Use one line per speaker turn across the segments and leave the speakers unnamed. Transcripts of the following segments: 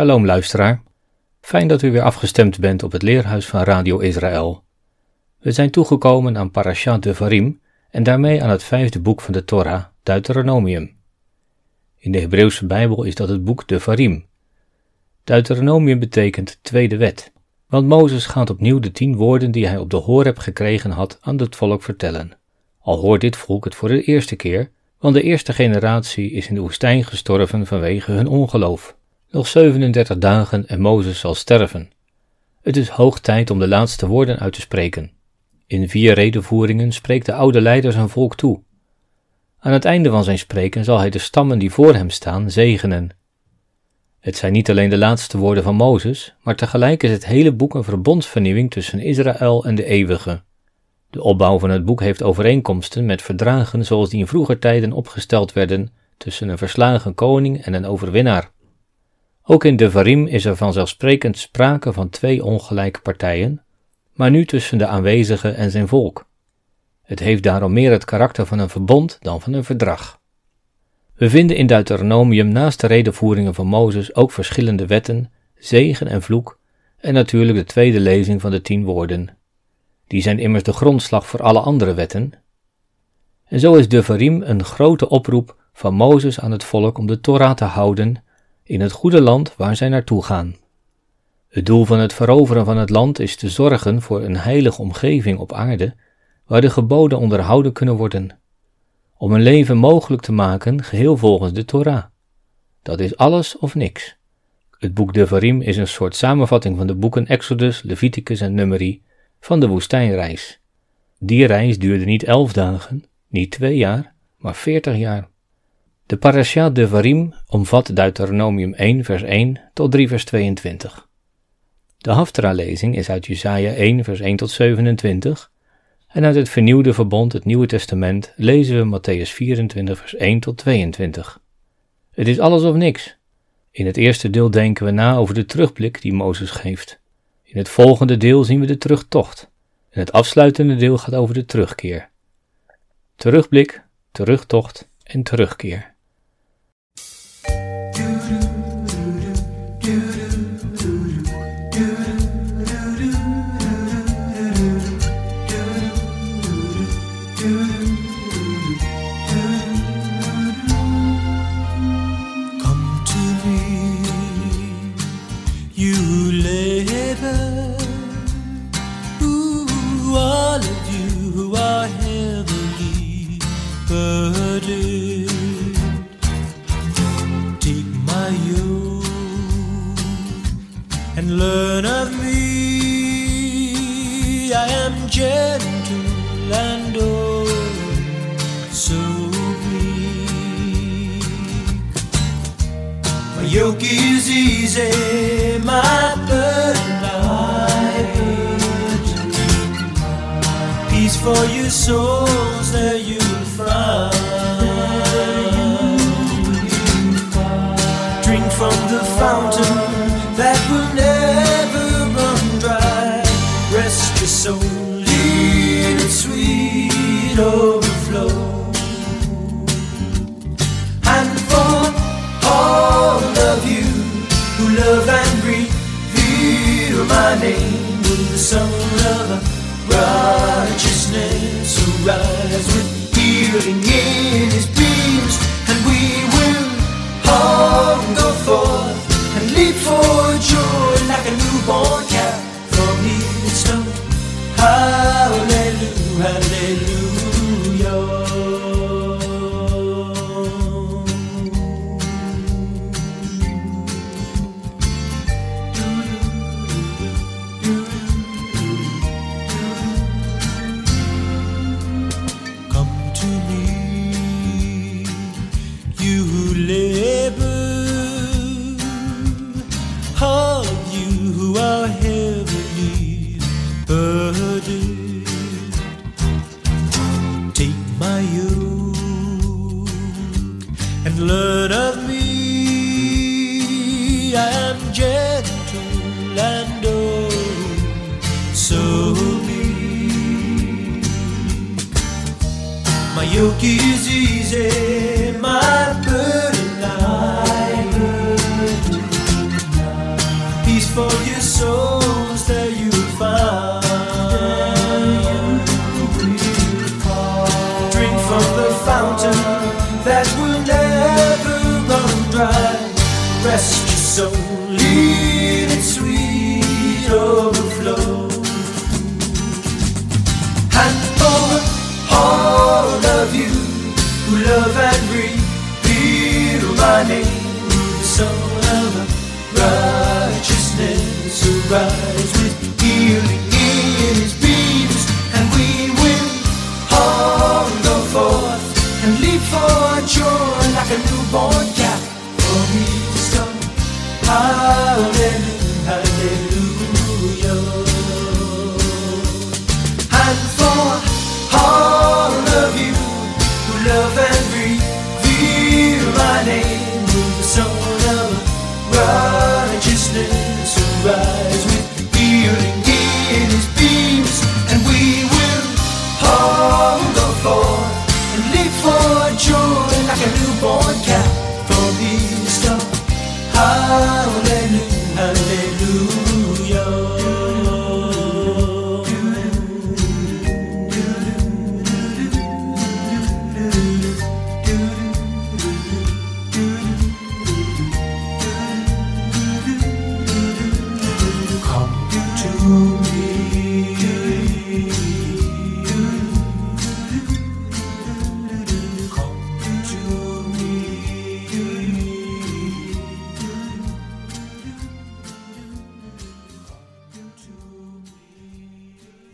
Shalom luisteraar. Fijn dat u weer afgestemd bent op het leerhuis van Radio Israël. We zijn toegekomen aan Parashat Devarim en daarmee aan het vijfde boek van de Torah, Deuteronomium. In de Hebreeuwse Bijbel is dat het boek Devarim. Deuteronomium betekent tweede wet, want Mozes gaat opnieuw de tien woorden die hij op de Horeb gekregen had aan het volk vertellen. Al hoort dit volk het voor de eerste keer, want de eerste generatie is in de woestijn gestorven vanwege hun ongeloof. Nog 37 dagen en Mozes zal sterven. Het is hoog tijd om de laatste woorden uit te spreken. In vier redenvoeringen spreekt de oude leider zijn volk toe. Aan het einde van zijn spreken zal hij de stammen die voor hem staan zegenen. Het zijn niet alleen de laatste woorden van Mozes, maar tegelijk is het hele boek een verbondsvernieuwing tussen Israël en de eeuwige. De opbouw van het boek heeft overeenkomsten met verdragen zoals die in vroeger tijden opgesteld werden tussen een verslagen koning en een overwinnaar. Ook in de Varim is er vanzelfsprekend sprake van twee ongelijke partijen, maar nu tussen de aanwezige en zijn volk. Het heeft daarom meer het karakter van een verbond dan van een verdrag. We vinden in Deuteronomium naast de redenvoeringen van Mozes ook verschillende wetten, zegen en vloek, en natuurlijk de tweede lezing van de tien woorden. Die zijn immers de grondslag voor alle andere wetten. En zo is de Varim een grote oproep van Mozes aan het volk om de Torah te houden in het goede land waar zij naartoe gaan. Het doel van het veroveren van het land is te zorgen voor een heilige omgeving op aarde, waar de geboden onderhouden kunnen worden, om een leven mogelijk te maken geheel volgens de Torah. Dat is alles of niks. Het boek Devarim is een soort samenvatting van de boeken Exodus, Leviticus en Numeri van de woestijnreis. Die reis duurde niet elf dagen, niet twee jaar, maar veertig jaar. De parasha Devarim omvat Deuteronomium 1 vers 1 tot 3 vers 22. De Haftarah-lezing is uit Jesaja 1 vers 1 tot 27 en uit het vernieuwde verbond, het Nieuwe Testament, lezen we Matthäus 24 vers 1 tot 22. Het is alles of niks. In het eerste deel denken we na over de terugblik die Mozes geeft. In het volgende deel zien we de terugtocht. En het afsluitende deel gaat over de terugkeer. Terugblik, terugtocht en terugkeer.
by you and learn of me. I am gentle and old, so weak. My yoke is easy, my burden light. Peace for your souls that you. rise, revealing in his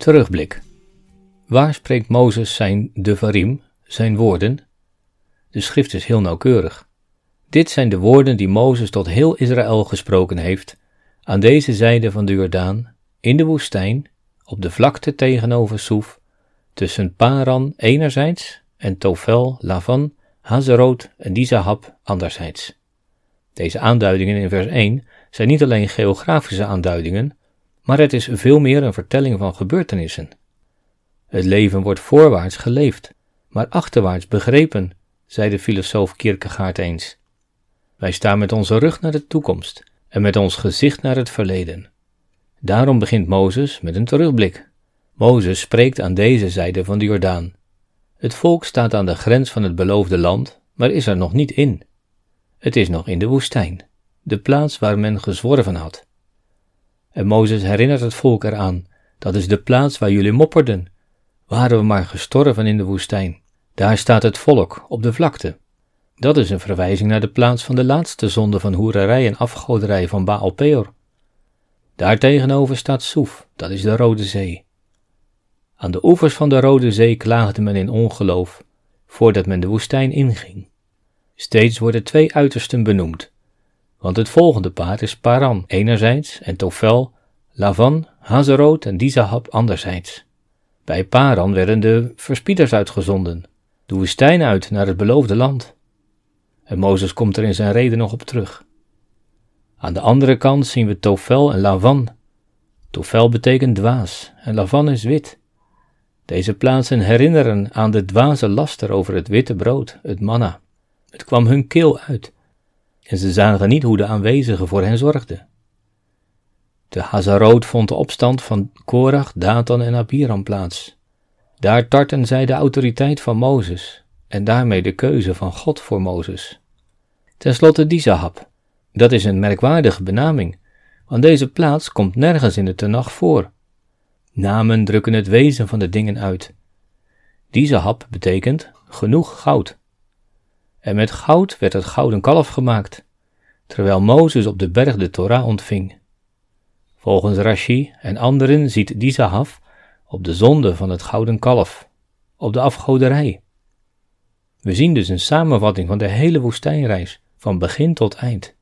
Terugblik. Waar spreekt Mozes zijn devarim, zijn woorden? De schrift is heel nauwkeurig. Dit zijn de woorden die Mozes tot heel Israël gesproken heeft, aan deze zijde van de Jordaan, in de woestijn, op de vlakte tegenover Soef, tussen Paran enerzijds en Tofel, Lavan, Hazeroot en Dizahab anderzijds. Deze aanduidingen in vers 1 zijn niet alleen geografische aanduidingen, maar het is veel meer een vertelling van gebeurtenissen. Het leven wordt voorwaarts geleefd, maar achterwaarts begrepen, zei de filosoof Kierkegaard eens. Wij staan met onze rug naar de toekomst en met ons gezicht naar het verleden. Daarom begint Mozes met een terugblik. Mozes spreekt aan deze zijde van de Jordaan. Het volk staat aan de grens van het beloofde land, maar is er nog niet in. Het is nog in de woestijn, de plaats waar men gezworven had. En Mozes herinnert het volk eraan, dat is de plaats waar jullie mopperden. Waren we maar gestorven in de woestijn. Daar staat het volk, op de vlakte. Dat is een verwijzing naar de plaats van de laatste zonde van hoererij en afgoderij van Baal Peor. Daartegenover staat Soef, dat is de Rode Zee. Aan de oevers van de Rode Zee klaagde men in ongeloof, voordat men de woestijn inging. Steeds worden twee uitersten benoemd, want het volgende paard is Paran enerzijds en Tofel, Lavan, Hazeroot en Dizahab anderzijds. Bij Paran werden de verspieders uitgezonden, de woestijn uit naar het beloofde land. En Mozes komt er in zijn reden nog op terug. Aan de andere kant zien we Tofel en Lavan. Tofel betekent dwaas en Lavan is wit. Deze plaatsen herinneren aan de dwaze laster over het witte brood, het manna. Het kwam hun keel uit en ze zagen niet hoe de aanwezigen voor hen zorgden. Te Hazaroot vond de opstand van Korach, Datan en Abiram plaats. Daar tarten zij de autoriteit van Mozes en daarmee de keuze van God voor Mozes. Ten slotte Dizahab. Dat is een merkwaardige benaming, want deze plaats komt nergens in de Tenach voor. Namen drukken het wezen van de dingen uit. Dizahab betekent genoeg goud. En met goud werd het gouden kalf gemaakt, terwijl Mozes op de berg de Torah ontving. Volgens Rashi en anderen ziet Dizahaf op de zonde van het gouden kalf, op de afgoderij. We zien dus een samenvatting van de hele woestijnreis, van begin tot eind.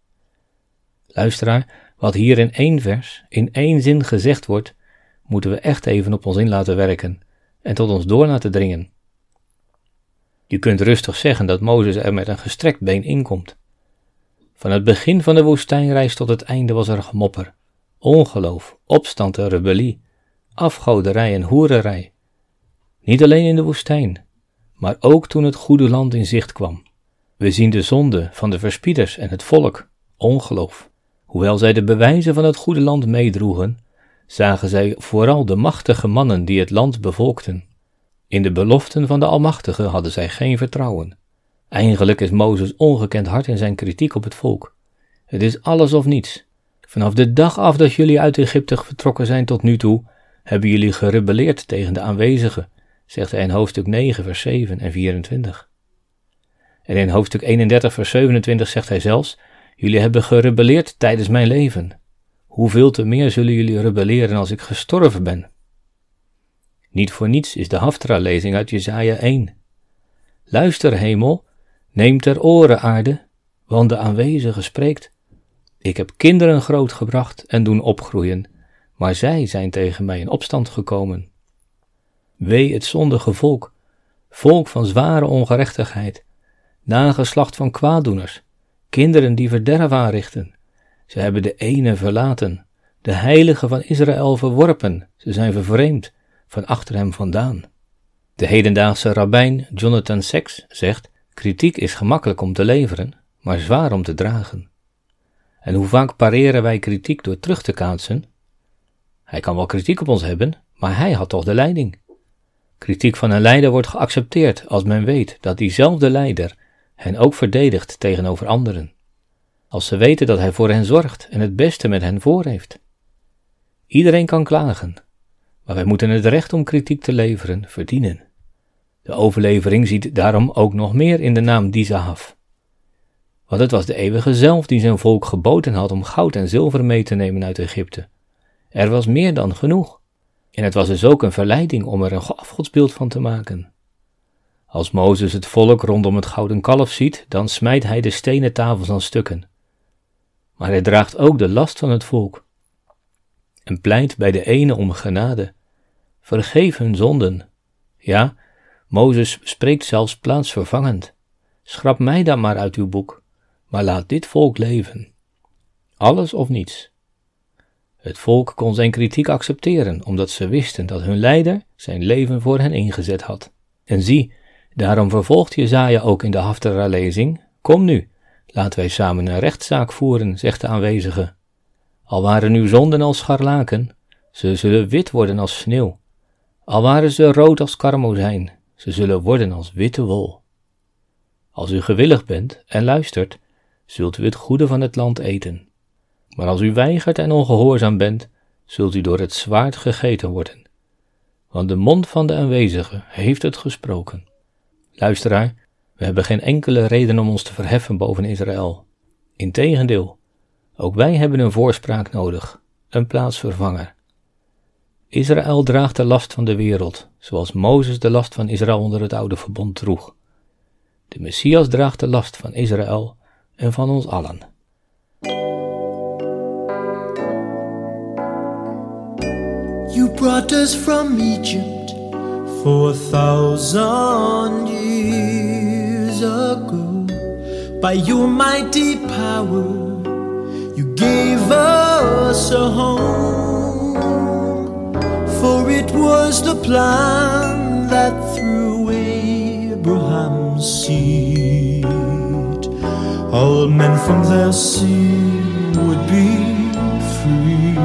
Luisteraar, wat hier in één vers, in één zin gezegd wordt, moeten we echt even op ons in laten werken en tot ons door laten dringen. Je kunt rustig zeggen dat Mozes er met een gestrekt been inkomt. Van het begin van de woestijnreis tot het einde was er gemopper, ongeloof, opstand en rebellie, afgoderij en hoererij. Niet alleen in de woestijn, maar ook toen het goede land in zicht kwam. We zien de zonde van de verspieders en het volk, ongeloof. Hoewel zij de bewijzen van het goede land meedroegen, zagen zij vooral de machtige mannen die het land bevolkten. In de beloften van de Almachtige hadden zij geen vertrouwen. Eigenlijk is Mozes ongekend hard in zijn kritiek op het volk. Het is alles of niets. Vanaf de dag af dat jullie uit Egypte vertrokken zijn tot nu toe, hebben jullie gerebelleerd tegen de aanwezigen, zegt hij in hoofdstuk 9, vers 7 en 24. En in hoofdstuk 31, vers 27 zegt hij zelfs: Jullie hebben gerebelleerd tijdens mijn leven. Hoeveel te meer zullen jullie rebelleren als ik gestorven ben? Niet voor niets is de Haftra-lezing uit Jesaja 1. Luister, hemel, neem ter oren, aarde, want de aanwezige spreekt. Ik heb kinderen grootgebracht en doen opgroeien, maar zij zijn tegen mij in opstand gekomen. Wee het zondige volk, volk van zware ongerechtigheid, nageslacht van kwaaddoeners, kinderen die verderf aanrichten. Ze hebben de ene verlaten, de heilige van Israël verworpen, ze zijn vervreemd van achter hem vandaan. De hedendaagse rabbijn Jonathan Sacks zegt: kritiek is gemakkelijk om te leveren, maar zwaar om te dragen. En hoe vaak pareren wij kritiek door terug te kaatsen? Hij kan wel kritiek op ons hebben, maar hij had toch de leiding. Kritiek van een leider wordt geaccepteerd als men weet dat diezelfde leider hen ook verdedigt tegenover anderen. Als ze weten dat hij voor hen zorgt en het beste met hen voor heeft. Iedereen kan klagen, maar wij moeten het recht om kritiek te leveren verdienen. De overlevering ziet daarom ook nog meer in de naam Dizahaf. Want het was de eeuwige zelf die zijn volk geboden had om goud en zilver mee te nemen uit Egypte. Er was meer dan genoeg. En het was dus ook een verleiding om er een afgodsbeeld van te maken. Als Mozes het volk rondom het gouden kalf ziet, dan smijt hij de stenen tafels aan stukken. Maar hij draagt ook de last van het volk en pleit bij de ene om genade. Vergeef hun zonden. Ja, Mozes spreekt zelfs plaatsvervangend. Schrap mij dan maar uit uw boek, maar laat dit volk leven. Alles of niets. Het volk kon zijn kritiek accepteren, omdat ze wisten dat hun leider zijn leven voor hen ingezet had. En zie, daarom vervolgt Jezaja ook in de Haftara-lezing, Kom nu, laten wij samen een rechtszaak voeren, zegt de aanwezige. Al waren uw zonden als scharlaken, ze zullen wit worden als sneeuw. Al waren ze rood als karmozijn, ze zullen worden als witte wol. Als u gewillig bent en luistert, zult u het goede van het land eten. Maar als u weigert en ongehoorzaam bent, zult u door het zwaard gegeten worden. Want de mond van de aanwezige heeft het gesproken. Luisteraar, we hebben geen enkele reden om ons te verheffen boven Israël. Integendeel, ook wij hebben een voorspraak nodig, een plaatsvervanger. Israël draagt de last van de wereld, zoals Mozes de last van Israël onder het oude verbond droeg. De Messias draagt de last van Israël en van ons allen.
You brought us from Egypt four thousand years ago. By your mighty power, you gave us a home. For it was the plan that through Abraham's seed, all men from their sin would be freed.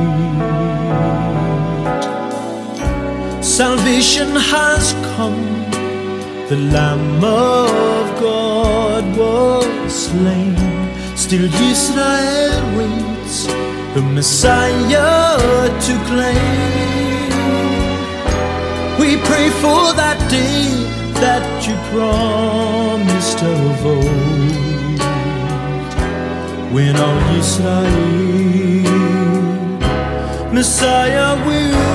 Salvation has come, the Lamb of God was slain. Still, Israel waits the Messiah to claim. We pray for that day that you promised of old, when all Israel Messiah will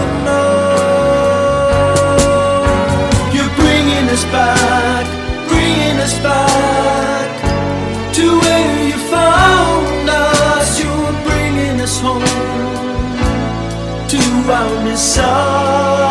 Found me so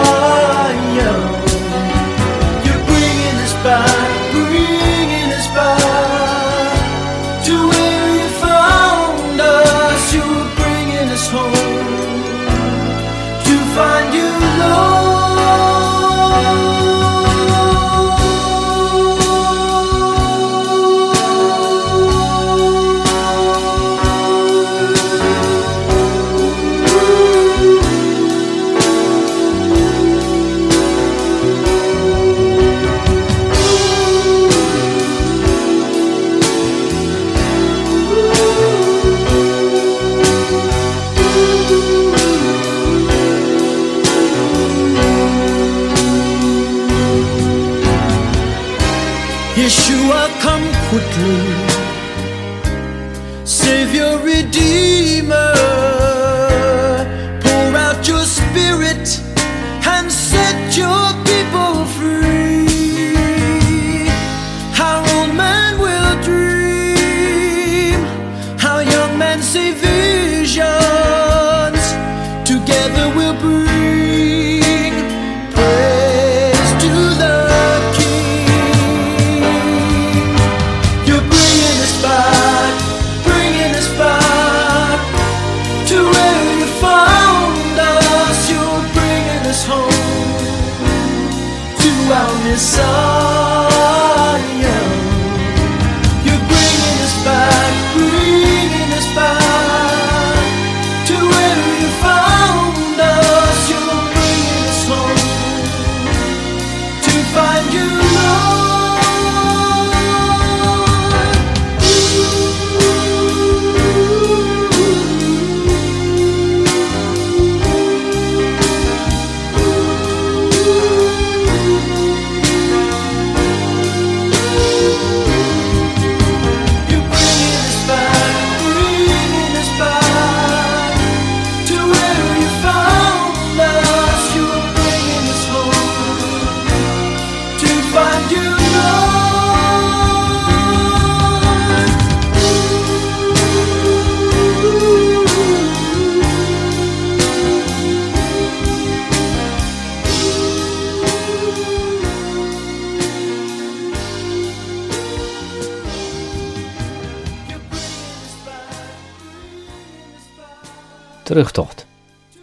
Terugtocht.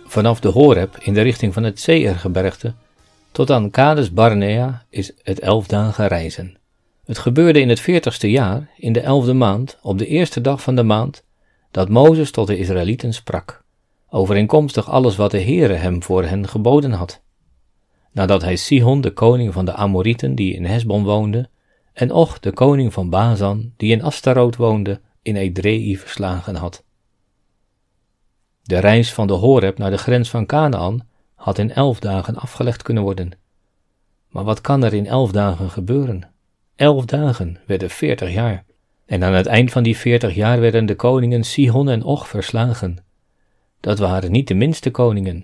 Vanaf de Horeb in de richting van het Zeeergebergte tot aan Kades Barnea is het elf dagen reizen. Het gebeurde in het veertigste jaar, in de elfde maand, op de eerste dag van de maand, dat Mozes tot de Israëlieten sprak, overeenkomstig alles wat de Heere hem voor hen geboden had. Nadat hij Sihon, de koning van de Amorieten, die in Hesbon woonde, en Och, de koning van Bazan, die in Astaroth woonde, in Edrei verslagen had. De reis van de Horeb naar de grens van Canaan had in elf dagen afgelegd kunnen worden. Maar wat kan er in elf dagen gebeuren? Elf dagen werden veertig jaar. En aan het eind van die veertig jaar werden de koningen Sihon en Og verslagen. Dat waren niet de minste koningen.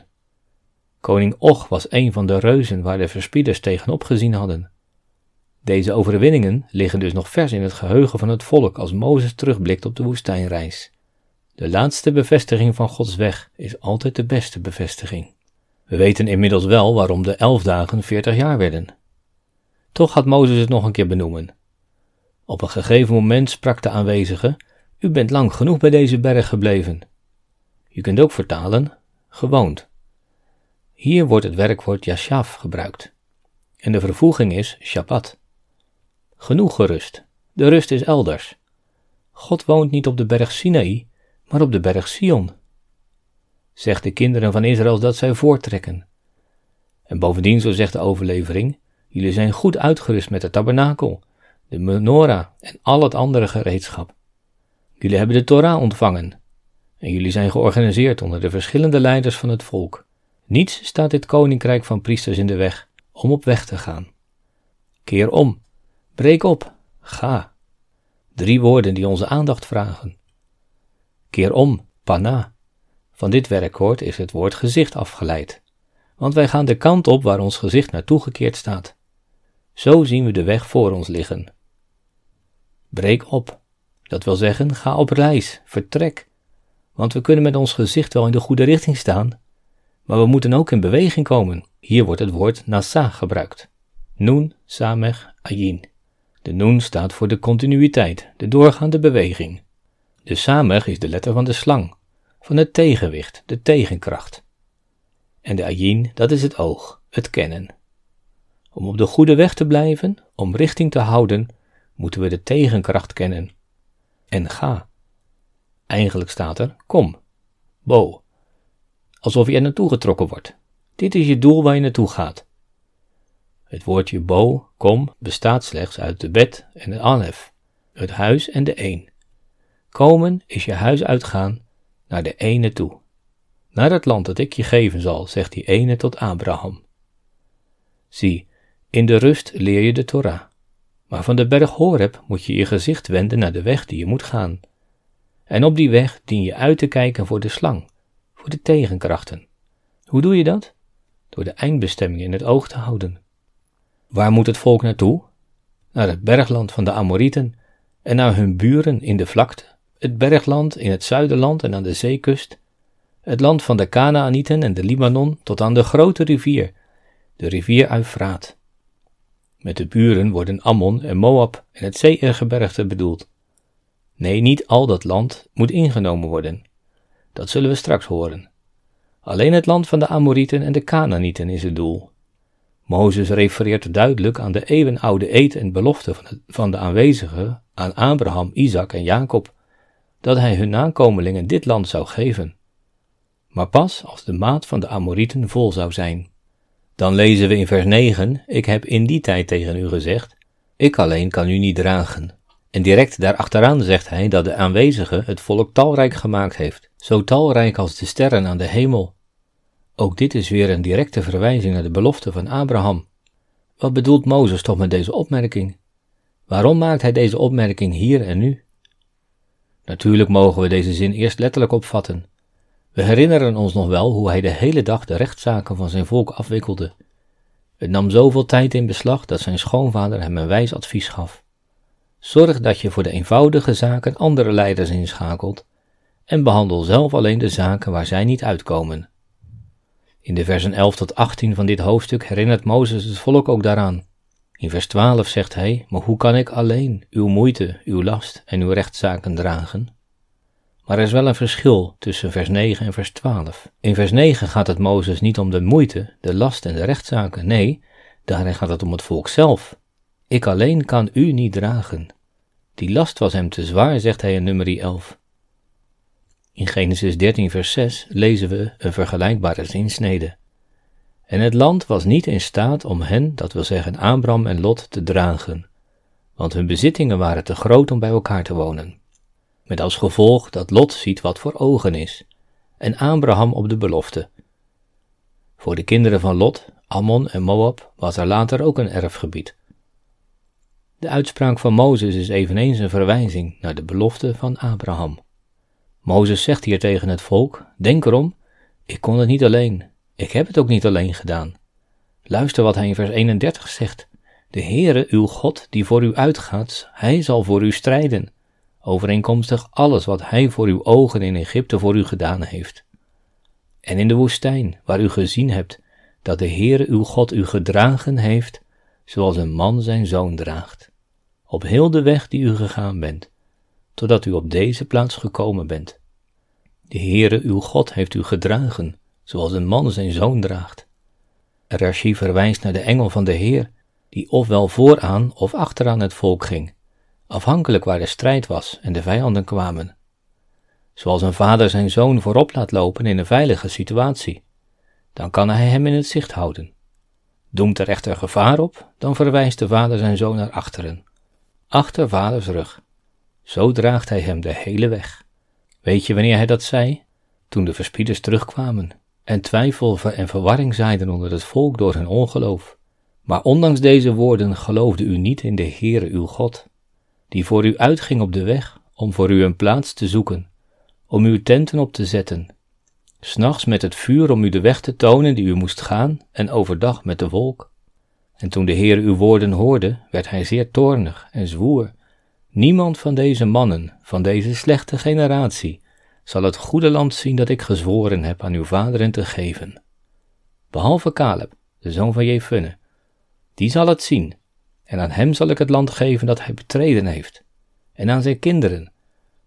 Koning Og was een van de reuzen waar de verspieders tegenop gezien hadden. Deze overwinningen liggen dus nog vers in het geheugen van het volk als Mozes terugblikt op de woestijnreis. De laatste bevestiging van Gods weg is altijd de beste bevestiging. We weten inmiddels wel waarom de elf dagen veertig jaar werden. Toch gaat Mozes het nog een keer benoemen. Op een gegeven moment sprak de aanwezige: U bent lang genoeg bij deze berg gebleven. Je kunt ook vertalen: gewoond. Hier wordt het werkwoord yashav gebruikt. En de vervoeging is Shabbat. Genoeg gerust. De rust is elders. God woont niet op de berg Sinaï, maar op de berg Sion. Zeg de kinderen van Israël dat zij voortrekken. En bovendien, zo zegt de overlevering, jullie zijn goed uitgerust met de tabernakel, de menorah en al het andere gereedschap. Jullie hebben de Torah ontvangen. En jullie zijn georganiseerd onder de verschillende leiders van het volk. Niets staat dit koninkrijk van priesters in de weg om op weg te gaan. Keer om, breek op, ga. Drie woorden die onze aandacht vragen. Keer om, pana. Van dit werkwoord is het woord gezicht afgeleid, want wij gaan de kant op waar ons gezicht naartoe gekeerd staat. Zo zien we de weg voor ons liggen. Breek op, dat wil zeggen, ga op reis, vertrek, want we kunnen met ons gezicht wel in de goede richting staan, maar we moeten ook in beweging komen. Hier wordt het woord nasa gebruikt. Nun, samech, ayin. De nun staat voor de continuïteit, de doorgaande beweging. De samech is de letter van de slang, van het tegenwicht, de tegenkracht. En de ayin, dat is het oog, het kennen. Om op de goede weg te blijven, om richting te houden, moeten we de tegenkracht kennen. En ga. Eigenlijk staat er kom, bo. Alsof je er naartoe getrokken wordt. Dit is je doel waar je naartoe gaat. Het woordje bo, kom, bestaat slechts uit de bet en de alef, het huis en de een. Komen is je huis uitgaan naar de ene toe. Naar het land dat ik je geven zal, zegt die ene tot Abraham. Zie, in de rust leer je de Torah. Maar van de berg Horeb moet je je gezicht wenden naar de weg die je moet gaan. En op die weg dien je uit te kijken voor de slang, voor de tegenkrachten. Hoe doe je dat? Door de eindbestemming in het oog te houden. Waar moet het volk naartoe? Naar het bergland van de Amorieten en naar hun buren in de vlakte, het bergland in het zuiderland en aan de zeekust, het land van de Kanaanieten en de Libanon tot aan de grote rivier, de rivier Eufraat. Met de buren worden Ammon en Moab en het Zeeërgebergte bedoeld. Nee, niet al dat land moet ingenomen worden. Dat zullen we straks horen. Alleen het land van de Amorieten en de Canaanieten is het doel. Mozes refereert duidelijk aan de eeuwenoude eed en belofte van de aanwezigen aan Abraham, Isaac en Jacob, dat hij hun nakomelingen dit land zou geven. Maar pas als de maat van de Amorieten vol zou zijn. Dan lezen we in vers 9: Ik heb in die tijd tegen u gezegd: Ik alleen kan u niet dragen. En direct daarachteraan zegt hij dat de aanwezigen het volk talrijk gemaakt heeft, zo talrijk als de sterren aan de hemel. Ook dit is weer een directe verwijzing naar de belofte van Abraham. Wat bedoelt Mozes toch met deze opmerking? Waarom maakt hij deze opmerking hier en nu? Natuurlijk mogen we deze zin eerst letterlijk opvatten. We herinneren ons nog wel hoe hij de hele dag de rechtszaken van zijn volk afwikkelde. Het nam zoveel tijd in beslag dat zijn schoonvader hem een wijs advies gaf. Zorg dat je voor de eenvoudige zaken andere leiders inschakelt en behandel zelf alleen de zaken waar zij niet uitkomen. In de versen 11 tot 18 van dit hoofdstuk herinnert Mozes het volk ook daaraan. In vers 12 zegt hij: Maar hoe kan ik alleen uw moeite, uw last en uw rechtszaken dragen? Maar er is wel een verschil tussen vers 9 en vers 12. In vers 9 gaat het Mozes niet om de moeite, de last en de rechtszaken. Nee, daarin gaat het om het volk zelf. Ik alleen kan u niet dragen. Die last was hem te zwaar, zegt hij in nummer 11. In Genesis 13, vers 6 lezen we een vergelijkbare zinsnede. En het land was niet in staat om hen, dat wil zeggen Abram en Lot, te dragen, want hun bezittingen waren te groot om bij elkaar te wonen. Met als gevolg dat Lot ziet wat voor ogen is, en Abraham op de belofte. Voor de kinderen van Lot, Ammon en Moab, was er later ook een erfgebied. De uitspraak van Mozes is eveneens een verwijzing naar de belofte van Abraham. Mozes zegt hier tegen het volk: Denk erom, ik kon het niet alleen, ik heb het ook niet alleen gedaan. Luister wat hij in vers 31 zegt: De Heere, uw God, die voor u uitgaat, hij zal voor u strijden, overeenkomstig alles wat hij voor uw ogen in Egypte voor u gedaan heeft. En in de woestijn, waar u gezien hebt dat de Heere uw God u gedragen heeft, zoals een man zijn zoon draagt, op heel de weg die u gegaan bent totdat u op deze plaats gekomen bent. De Heere uw God heeft u gedragen, zoals een man zijn zoon draagt. Rashi verwijst naar de engel van de Heer, die ofwel vooraan of achteraan het volk ging, afhankelijk waar de strijd was en de vijanden kwamen. Zoals een vader zijn zoon voorop laat lopen in een veilige situatie, dan kan hij hem in het zicht houden. Doemt er echter gevaar op, dan verwijst de vader zijn zoon naar achteren, achter vaders rug. Zo draagt hij hem de hele weg. Weet je wanneer hij dat zei? Toen de verspieders terugkwamen en twijfel en verwarring zaaiden onder het volk door hun ongeloof. Maar ondanks deze woorden geloofde u niet in de Heere uw God, die voor u uitging op de weg om voor u een plaats te zoeken, om uw tenten op te zetten, s'nachts met het vuur om u de weg te tonen die u moest gaan en overdag met de wolk. En toen de Heer uw woorden hoorde, werd hij zeer toornig en zwoer Niemand van deze mannen, van deze slechte generatie, zal het goede land zien dat ik gezworen heb aan uw vaderen te geven. Behalve Caleb, de zoon van Jefunne. Die zal het zien, en aan hem zal ik het land geven dat hij betreden heeft, en aan zijn kinderen,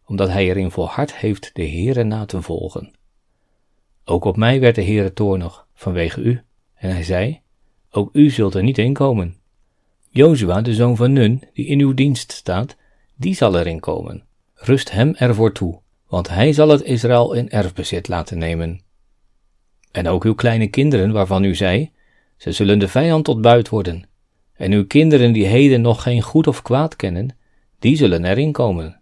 omdat hij erin volhard heeft de Heere na te volgen. Ook op mij werd de Heere toornig, vanwege u, en hij zei, ook u zult er niet in komen. Jozua, de zoon van Nun, die in uw dienst staat, die zal erin komen. Rust hem ervoor toe, want hij zal het Israël in erfbezit laten nemen. En ook uw kleine kinderen, waarvan u zei, ze zullen de vijand tot buit worden. En uw kinderen die heden nog geen goed of kwaad kennen, die zullen erin komen.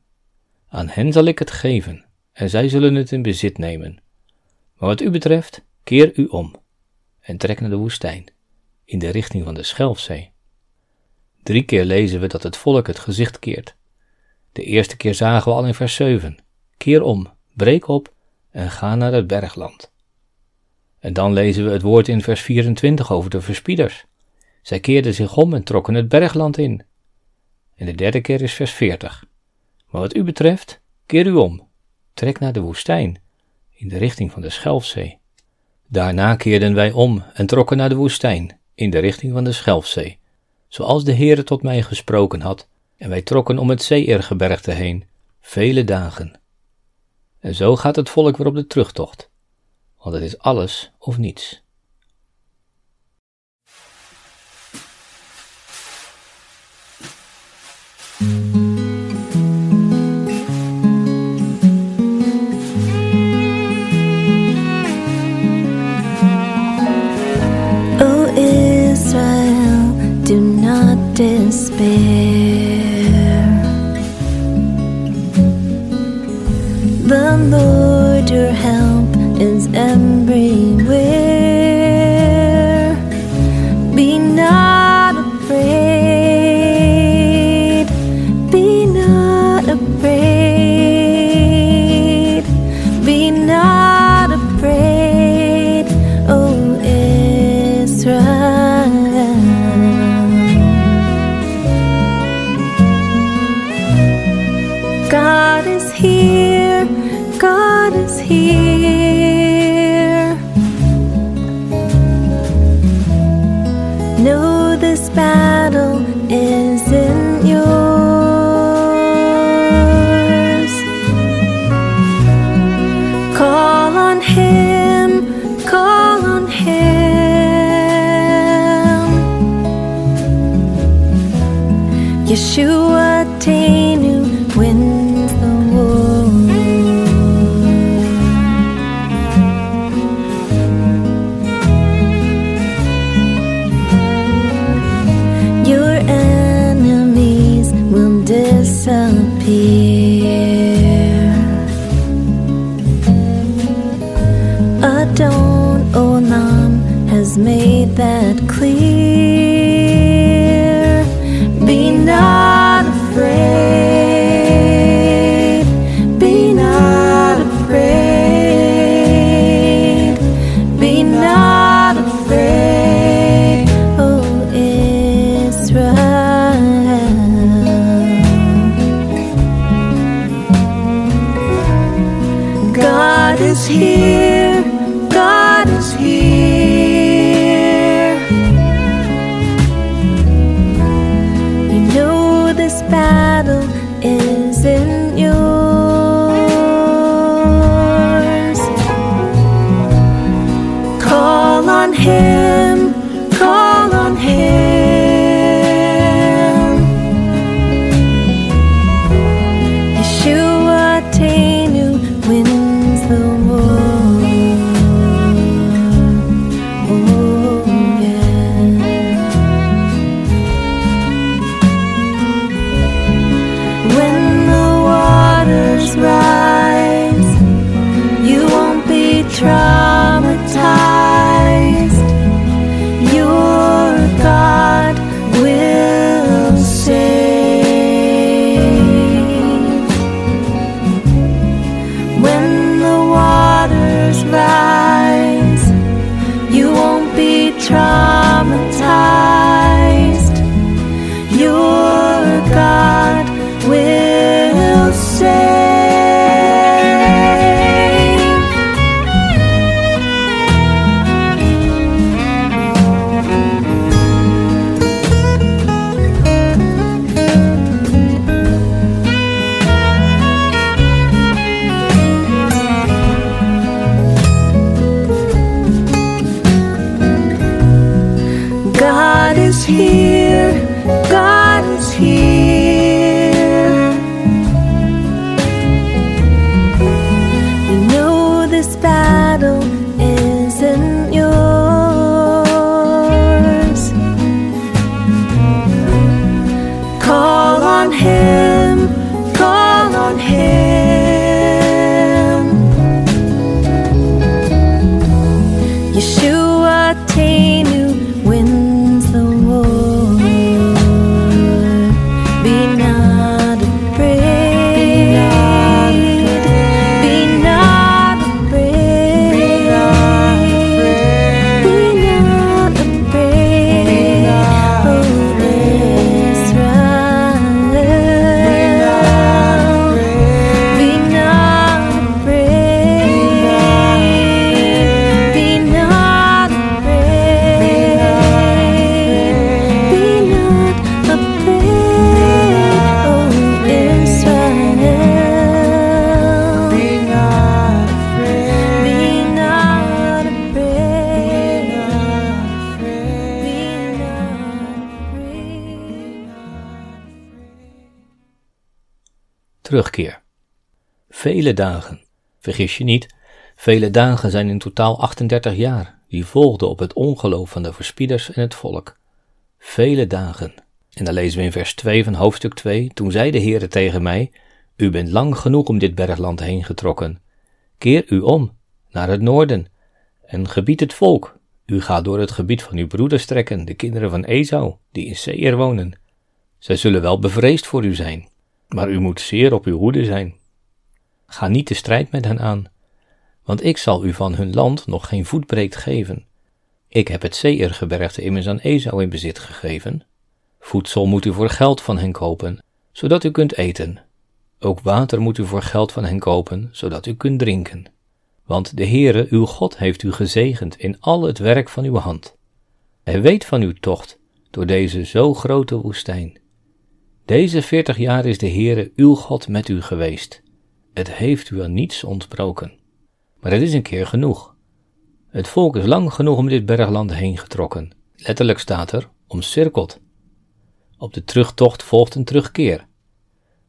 Aan hen zal ik het geven, en zij zullen het in bezit nemen. Maar wat u betreft, keer u om en trek naar de woestijn, in de richting van de Schelfzee. Drie keer lezen we dat het volk het gezicht keert. De eerste keer zagen we al in vers 7. Keer om, breek op en ga naar het bergland. En dan lezen we het woord in vers 24 over de verspieders. Zij keerden zich om en trokken het bergland in. En de derde keer is vers 40. Maar wat u betreft, keer u om, trek naar de woestijn, in de richting van de Schelfzee. Daarna keerden wij om en trokken naar de woestijn, in de richting van de Schelfzee, zoals de Heere tot mij gesproken had, en wij trokken om het Zeeergebergte heen, vele dagen. En zo gaat het volk weer op de terugtocht, want het is alles of niets.
care.
been Vele dagen, vergis je niet, vele dagen zijn in totaal 38 jaar, die volgden op het ongeloof van de verspieders en het volk. Vele dagen. En dan lezen we in vers 2 van hoofdstuk 2, toen zei de Heere tegen mij, U bent lang genoeg om dit bergland heen getrokken. Keer u om, naar het noorden, en gebied het volk. U gaat door het gebied van uw broeders trekken, de kinderen van Esau, die in Seir wonen. Zij zullen wel bevreesd voor u zijn, maar u moet zeer op uw hoede zijn. Ga niet de strijd met hen aan, want ik zal u van hun land nog geen voetbreed geven. Ik heb het Seirgebergte immers aan Esau in bezit gegeven. Voedsel moet u voor geld van hen kopen, zodat u kunt eten. Ook water moet u voor geld van hen kopen, zodat u kunt drinken. Want de Heere, uw God, heeft u gezegend in al het werk van uw hand. Hij weet van uw tocht door deze zo grote woestijn. Deze veertig jaar is de Heere, uw God, met u geweest. Het heeft u aan niets ontbroken. Maar het is een keer genoeg. Het volk is lang genoeg om dit bergland heen getrokken. Letterlijk staat er, omcirkeld. Op de terugtocht volgt een terugkeer.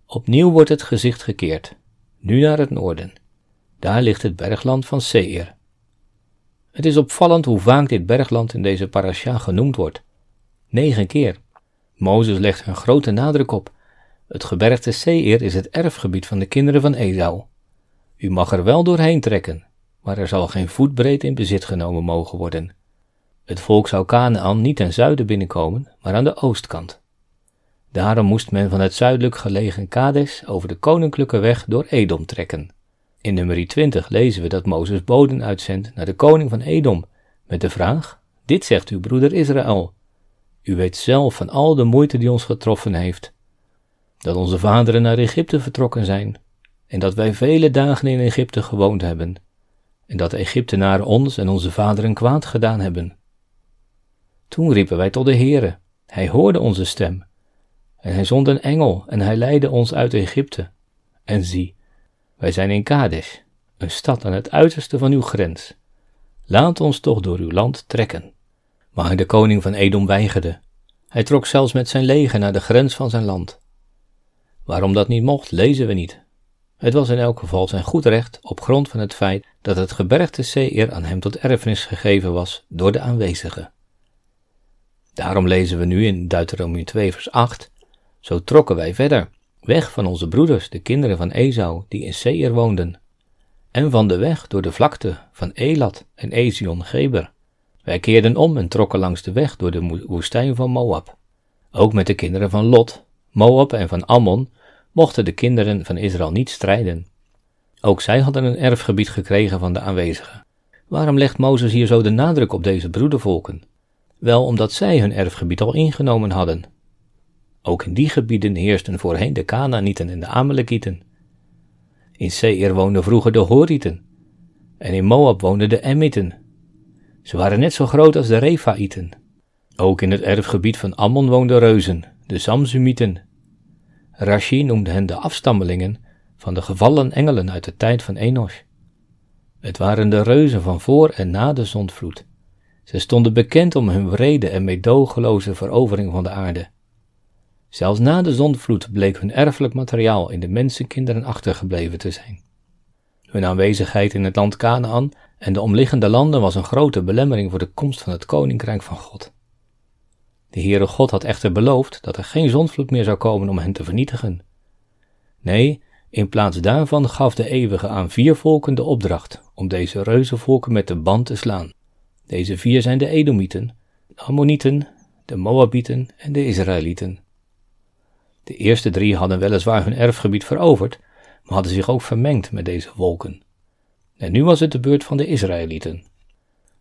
Opnieuw wordt het gezicht gekeerd, nu naar het noorden. Daar ligt het bergland van Seir. Het is opvallend hoe vaak dit bergland in deze parasha genoemd wordt. Negen keer. Mozes legt een grote nadruk op. Het gebergte Seir is het erfgebied van de kinderen van Esau. U mag er wel doorheen trekken, maar er zal geen voetbreed in bezit genomen mogen worden. Het volk zou Canaan niet ten zuiden binnenkomen, maar aan de oostkant. Daarom moest men van het zuidelijk gelegen Kades over de koninklijke weg door Edom trekken. In nummer 20 lezen we dat Mozes boden uitzendt naar de koning van Edom met de vraag: Dit zegt uw broeder Israël. U weet zelf van al de moeite die ons getroffen heeft. Dat onze vaderen naar Egypte vertrokken zijn en dat wij vele dagen in Egypte gewoond hebben en dat de Egyptenaren ons en onze vaderen kwaad gedaan hebben. Toen riepen wij tot de Heere. Hij hoorde onze stem. En hij zond een engel en hij leidde ons uit Egypte. En zie, wij zijn in Kadesh, een stad aan het uiterste van uw grens. Laat ons toch door uw land trekken. Maar de koning van Edom weigerde. Hij trok zelfs met zijn leger naar de grens van zijn land. Waarom dat niet mocht, lezen we niet. Het was in elk geval zijn goed recht op grond van het feit dat het gebergte Seir aan hem tot erfenis gegeven was door de aanwezigen. Daarom lezen we nu in Deuteronomie 2 vers 8, zo trokken wij verder, weg van onze broeders, de kinderen van Esau, die in Seir woonden, en van de weg door de vlakte van Elat en Ezion Geber. Wij keerden om en trokken langs de weg door de woestijn van Moab. Ook met de kinderen van Lot, Moab en van Ammon mochten de kinderen van Israël niet strijden. Ook zij hadden een erfgebied gekregen van de aanwezigen. Waarom legt Mozes hier zo de nadruk op deze broedervolken? Wel omdat zij hun erfgebied al ingenomen hadden. Ook in die gebieden heersten voorheen de Canaanieten en de Amalekieten. In Seir woonden vroeger de Horieten, en in Moab woonden de Emmiten. Ze waren net zo groot als de Refaïten. Ook in het erfgebied van Ammon woonden reuzen, de Samsumieten. Rashi noemde hen de afstammelingen van de gevallen engelen uit de tijd van Enos. Het waren de reuzen van voor en na de zondvloed. Ze stonden bekend om hun wrede en meedogenloze verovering van de aarde. Zelfs na de zondvloed bleek hun erfelijk materiaal in de mensenkinderen achtergebleven te zijn. Hun aanwezigheid in het land Canaan en de omliggende landen was een grote belemmering voor de komst van het koninkrijk van God. De Heere God had echter beloofd dat er geen zondvloed meer zou komen om hen te vernietigen. Nee, in plaats daarvan gaf de Eeuwige aan vier volken de opdracht om deze reuzenvolken met de band te slaan. Deze vier zijn de Edomieten, de Ammonieten, de Moabieten en de Israëlieten. De eerste drie hadden weliswaar hun erfgebied veroverd, maar hadden zich ook vermengd met deze volken. En nu was het de beurt van de Israëlieten.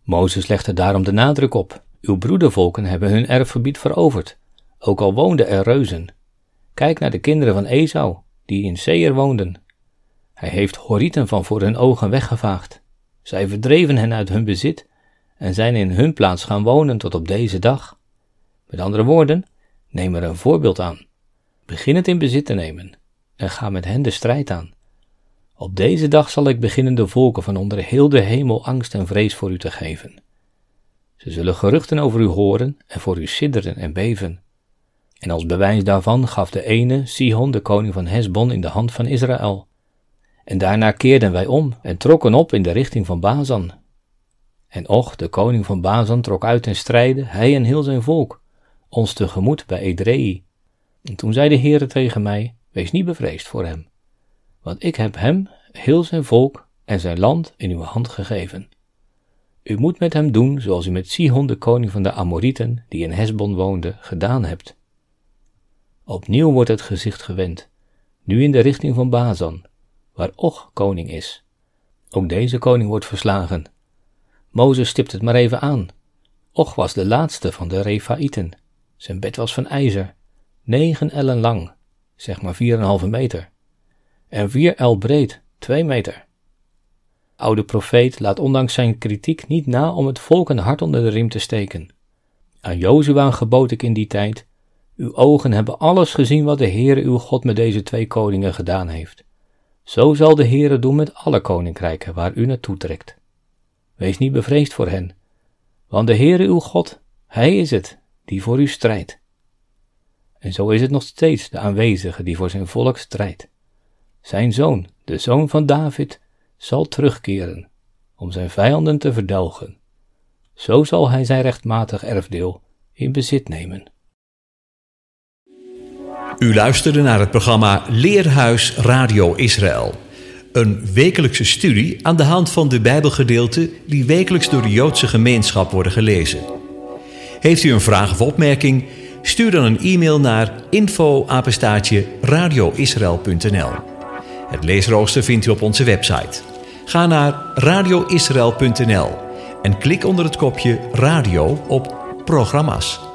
Mozes legde daarom de nadruk op: Uw broedervolken hebben hun erfgebied veroverd, ook al woonden er reuzen. Kijk naar de kinderen van Esau, die in Seir woonden. Hij heeft Horieten van voor hun ogen weggevaagd. Zij verdreven hen uit hun bezit en zijn in hun plaats gaan wonen tot op deze dag. Met andere woorden, neem er een voorbeeld aan. Begin het in bezit te nemen en ga met hen de strijd aan. Op deze dag zal ik beginnen de volken van onder heel de hemel angst en vrees voor u te geven. Ze zullen geruchten over u horen en voor u sidderen en beven. En als bewijs daarvan gaf de ene, Sihon, de koning van Hesbon, in de hand van Israël. En daarna keerden wij om en trokken op in de richting van Bazan. En Och, de koning van Bazan, trok uit ten strijde, hij en heel zijn volk, ons tegemoet bij Edrei. En toen zei de Heere tegen mij, wees niet bevreesd voor hem, want ik heb hem, heel zijn volk en zijn land in uw hand gegeven. U moet met hem doen zoals u met Sihon, de koning van de Amorieten, die in Hesbon woonde, gedaan hebt. Opnieuw wordt het gezicht gewend, nu in de richting van Bazan, waar Och koning is. Ook deze koning wordt verslagen. Mozes stipt het maar even aan. Och was de laatste van de Refaïten. Zijn bed was van ijzer, negen ellen lang, zeg maar vier en een halve meter, en vier el breed, twee meter. Oude profeet laat ondanks zijn kritiek niet na om het volk een hart onder de riem te steken. Aan Jozua gebood ik in die tijd, uw ogen hebben alles gezien wat de Heere uw God met deze twee koningen gedaan heeft. Zo zal de Heere doen met alle koninkrijken waar u naartoe trekt. Wees niet bevreesd voor hen, want de Heere uw God, Hij is het die voor u strijdt. En zo is het nog steeds de aanwezige die voor zijn volk strijdt. Zijn zoon, de zoon van David, zal terugkeren om zijn vijanden te verdelgen. Zo zal hij zijn rechtmatig erfdeel in bezit nemen.
U luisterde naar het programma Leerhuis Radio Israël. Een wekelijkse studie aan de hand van de Bijbelgedeelten die wekelijks door de Joodse gemeenschap worden gelezen. Heeft u een vraag of opmerking? Stuur dan een e-mail naar info radioisrael.nl. Het leesrooster vindt u op onze website. Ga naar radioisrael.nl en klik onder het kopje radio op programma's.